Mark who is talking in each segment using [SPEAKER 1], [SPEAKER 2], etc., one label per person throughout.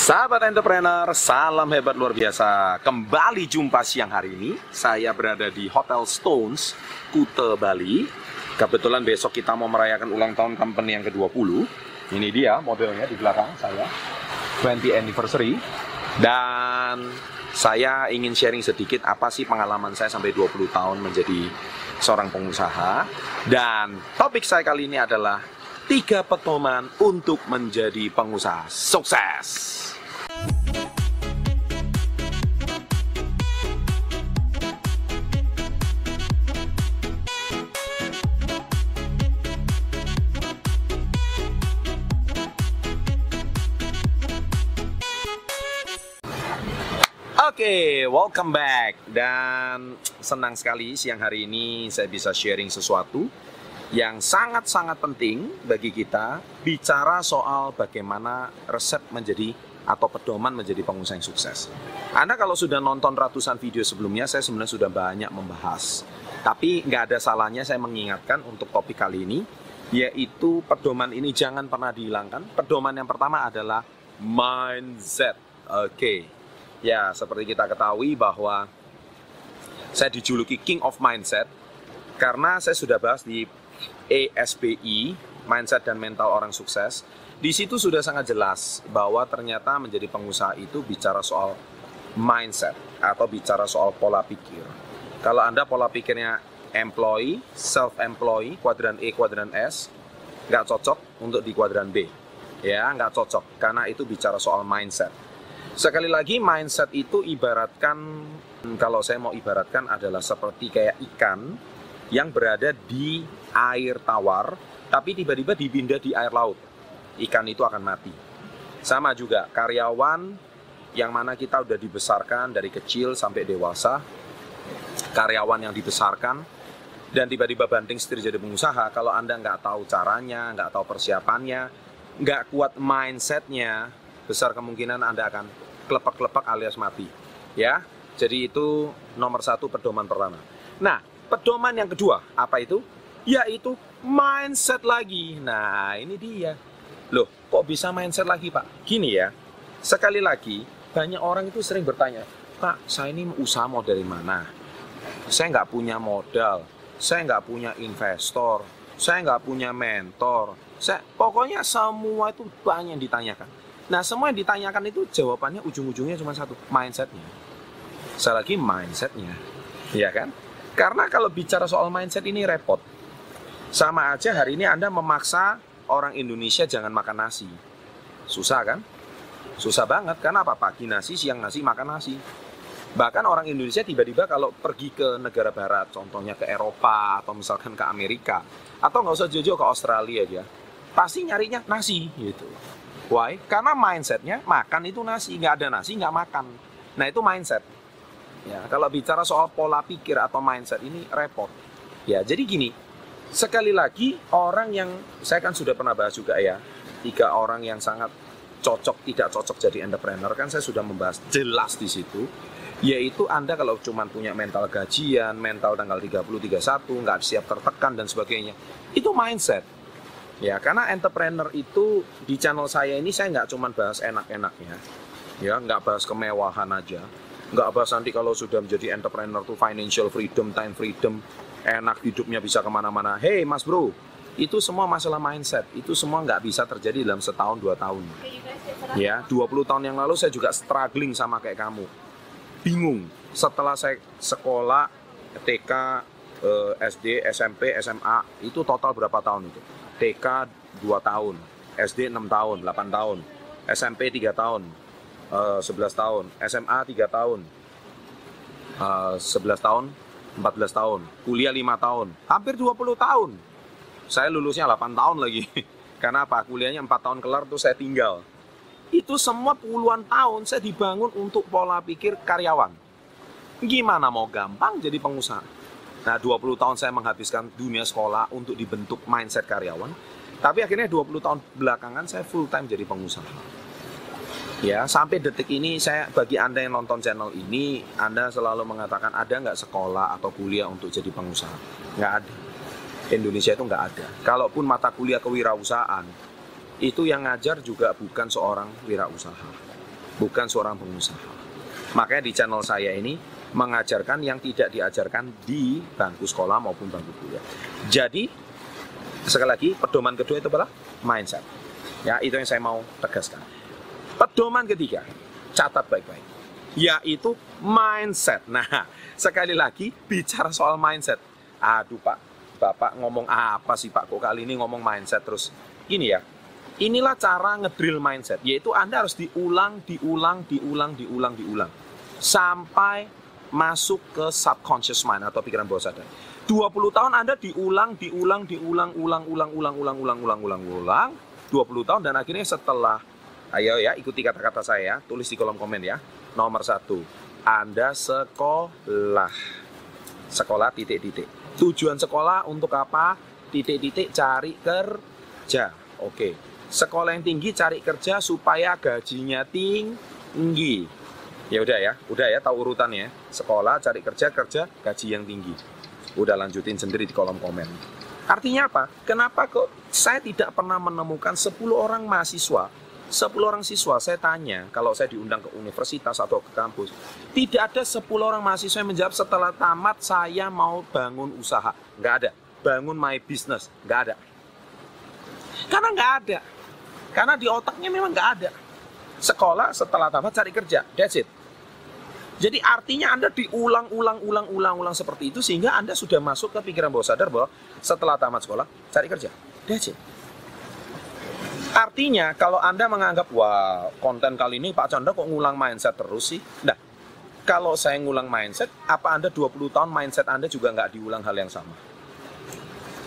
[SPEAKER 1] Sahabat entrepreneur, salam hebat luar biasa. Kembali jumpa siang hari ini. Saya berada di Hotel Stones, Kute, Bali. Kebetulan besok kita mau merayakan ulang tahun company yang ke-20. Ini dia modelnya di belakang saya. 20 anniversary. Dan saya ingin sharing sedikit apa sih pengalaman saya sampai 20 tahun menjadi seorang pengusaha. Dan topik saya kali ini adalah tiga pedoman untuk menjadi pengusaha sukses. Oke, welcome back dan senang sekali siang hari ini saya bisa sharing sesuatu yang sangat-sangat penting bagi kita bicara soal bagaimana resep menjadi atau pedoman menjadi pengusaha yang sukses. Anda kalau sudah nonton ratusan video sebelumnya, saya sebenarnya sudah banyak membahas. Tapi nggak ada salahnya saya mengingatkan untuk topik kali ini, yaitu pedoman ini jangan pernah dihilangkan. Pedoman yang pertama adalah mindset. Oke, ya seperti kita ketahui bahwa saya dijuluki King of Mindset karena saya sudah bahas di ESBI, Mindset dan Mental Orang Sukses, di situ sudah sangat jelas bahwa ternyata menjadi pengusaha itu bicara soal mindset atau bicara soal pola pikir. Kalau Anda pola pikirnya employee, self-employee, kuadran E, kuadran S, nggak cocok untuk di kuadran B. Ya, nggak cocok, karena itu bicara soal mindset. Sekali lagi, mindset itu ibaratkan, kalau saya mau ibaratkan adalah seperti kayak ikan yang berada di air tawar, tapi tiba-tiba dipindah di air laut. Ikan itu akan mati. Sama juga karyawan yang mana kita udah dibesarkan dari kecil sampai dewasa, karyawan yang dibesarkan, dan tiba-tiba banting setir jadi pengusaha, kalau Anda nggak tahu caranya, nggak tahu persiapannya, nggak kuat mindsetnya, besar kemungkinan Anda akan kelepak-kelepak alias mati. Ya, jadi itu nomor satu pedoman pertama. Nah, pedoman yang kedua, apa itu? Yaitu mindset lagi. Nah, ini dia. Loh, kok bisa mindset lagi, Pak? Gini ya, sekali lagi, banyak orang itu sering bertanya, Pak, saya ini usaha mau dari mana? Saya nggak punya modal, saya nggak punya investor, saya nggak punya mentor. Saya, pokoknya semua itu banyak yang ditanyakan. Nah, semua yang ditanyakan itu jawabannya ujung-ujungnya cuma satu, mindsetnya. Saya lagi mindsetnya, ya kan? Karena kalau bicara soal mindset ini repot. Sama aja hari ini Anda memaksa orang Indonesia jangan makan nasi. Susah kan? Susah banget. Karena apa? Pagi nasi, siang nasi, makan nasi. Bahkan orang Indonesia tiba-tiba kalau pergi ke negara barat, contohnya ke Eropa atau misalkan ke Amerika, atau nggak usah jauh-jauh ke Australia aja, pasti nyarinya nasi gitu. Why? Karena mindsetnya makan itu nasi, nggak ada nasi nggak makan. Nah itu mindset. Ya, kalau bicara soal pola pikir atau mindset ini repot. Ya, jadi gini, sekali lagi orang yang saya kan sudah pernah bahas juga ya, tiga orang yang sangat cocok tidak cocok jadi entrepreneur kan saya sudah membahas jelas di situ yaitu Anda kalau cuma punya mental gajian, mental tanggal 30 31 nggak siap tertekan dan sebagainya. Itu mindset. Ya, karena entrepreneur itu di channel saya ini saya nggak cuma bahas enak-enaknya. Ya, nggak bahas kemewahan aja nggak bahas nanti kalau sudah menjadi entrepreneur tuh financial freedom, time freedom, enak hidupnya bisa ke mana-mana. Hey mas bro, itu semua masalah mindset. Itu semua nggak bisa terjadi dalam setahun dua tahun. Ya, 20 tahun yang lalu saya juga struggling sama kayak kamu. Bingung. Setelah saya sekolah TK, eh, SD, SMP, SMA, itu total berapa tahun itu? TK 2 tahun, SD 6 tahun, 8 tahun, SMP 3 tahun, uh, 11 tahun, SMA 3 tahun, uh, 11 tahun, 14 tahun, kuliah 5 tahun, hampir 20 tahun. Saya lulusnya 8 tahun lagi. Karena apa? Kuliahnya 4 tahun kelar tuh saya tinggal. Itu semua puluhan tahun saya dibangun untuk pola pikir karyawan. Gimana mau gampang jadi pengusaha? Nah, 20 tahun saya menghabiskan dunia sekolah untuk dibentuk mindset karyawan. Tapi akhirnya 20 tahun belakangan saya full time jadi pengusaha. Ya, sampai detik ini saya bagi Anda yang nonton channel ini, Anda selalu mengatakan ada nggak sekolah atau kuliah untuk jadi pengusaha? Nggak ada. Indonesia itu nggak ada. Kalaupun mata kuliah kewirausahaan, itu yang ngajar juga bukan seorang wirausaha. bukan seorang pengusaha. Makanya di channel saya ini mengajarkan yang tidak diajarkan di bangku sekolah maupun bangku kuliah. Jadi sekali lagi pedoman kedua itu adalah mindset. Ya, itu yang saya mau tegaskan. Pedoman ketiga, catat baik-baik. Yaitu mindset. Nah, sekali lagi bicara soal mindset. Aduh, Pak, Bapak ngomong apa sih, Pak? Kok kali ini ngomong mindset terus? Ini ya. Inilah cara ngedrill mindset, yaitu Anda harus diulang, diulang, diulang, diulang, diulang sampai masuk ke subconscious mind atau pikiran bawah sadar. 20 tahun Anda diulang, diulang, diulang, ulang, ulang, ulang, ulang, ulang, ulang, ulang, ulang, 20 tahun dan akhirnya setelah ayo ya ikuti kata-kata saya, tulis di kolom komen ya. Nomor satu, Anda sekolah. Sekolah titik-titik. Tujuan sekolah untuk apa? Titik-titik cari kerja. Oke. Sekolah yang tinggi cari kerja supaya gajinya tinggi Ya udah ya, udah ya tahu urutannya. Sekolah, cari kerja, kerja, gaji yang tinggi. Udah lanjutin sendiri di kolom komen. Artinya apa? Kenapa kok saya tidak pernah menemukan 10 orang mahasiswa? 10 orang siswa saya tanya kalau saya diundang ke universitas atau ke kampus tidak ada 10 orang mahasiswa yang menjawab setelah tamat saya mau bangun usaha. Nggak ada. Bangun my business. Nggak ada. Karena nggak ada. Karena di otaknya memang nggak ada. Sekolah setelah tamat cari kerja. That's it jadi artinya Anda diulang-ulang-ulang-ulang-ulang seperti itu sehingga Anda sudah masuk ke pikiran bawah sadar bahwa setelah tamat sekolah cari kerja. That's it. Artinya kalau Anda menganggap wah konten kali ini Pak Chandra kok ngulang mindset terus sih? Nah, kalau saya ngulang mindset, apa Anda 20 tahun mindset Anda juga nggak diulang hal yang sama?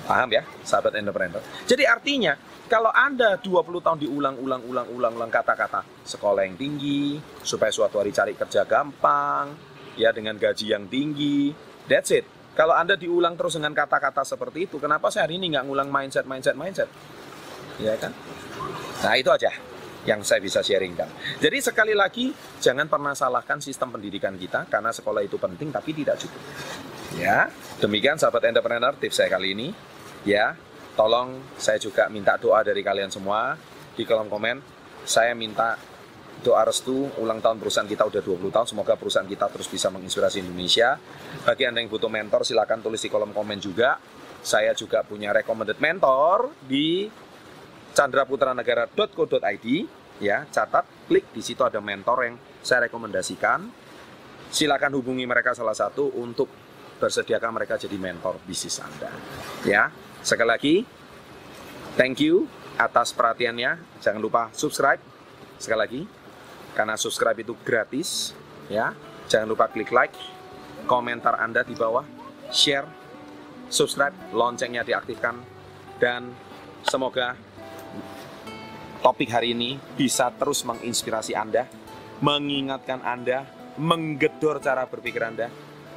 [SPEAKER 1] Paham ya, sahabat entrepreneur? Jadi artinya kalau Anda 20 tahun diulang-ulang-ulang-ulang-ulang kata-kata sekolah yang tinggi, supaya suatu hari cari kerja gampang, ya dengan gaji yang tinggi, that's it. Kalau Anda diulang terus dengan kata-kata seperti itu, kenapa saya hari ini nggak ngulang mindset, mindset, mindset? Ya kan? Nah itu aja yang saya bisa sharingkan. Jadi sekali lagi, jangan pernah salahkan sistem pendidikan kita, karena sekolah itu penting tapi tidak cukup. Ya, demikian sahabat entrepreneur tips saya kali ini. Ya, tolong saya juga minta doa dari kalian semua di kolom komen. Saya minta doa restu ulang tahun perusahaan kita udah 20 tahun. Semoga perusahaan kita terus bisa menginspirasi Indonesia. Bagi Anda yang butuh mentor silahkan tulis di kolom komen juga. Saya juga punya recommended mentor di chandraputranegara.co.id ya, catat, klik di situ ada mentor yang saya rekomendasikan. Silakan hubungi mereka salah satu untuk bersediakan mereka jadi mentor bisnis Anda. Ya, Sekali lagi, thank you atas perhatiannya. Jangan lupa subscribe. Sekali lagi, karena subscribe itu gratis, ya. Jangan lupa klik like, komentar Anda di bawah, share, subscribe, loncengnya diaktifkan, dan semoga topik hari ini bisa terus menginspirasi Anda, mengingatkan Anda, menggedor cara berpikir Anda,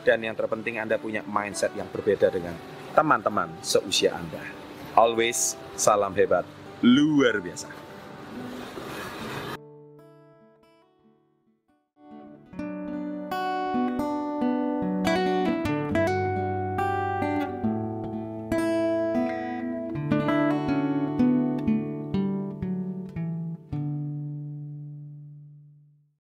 [SPEAKER 1] dan yang terpenting Anda punya mindset yang berbeda dengan teman-teman seusia Anda. Always salam hebat, luar biasa.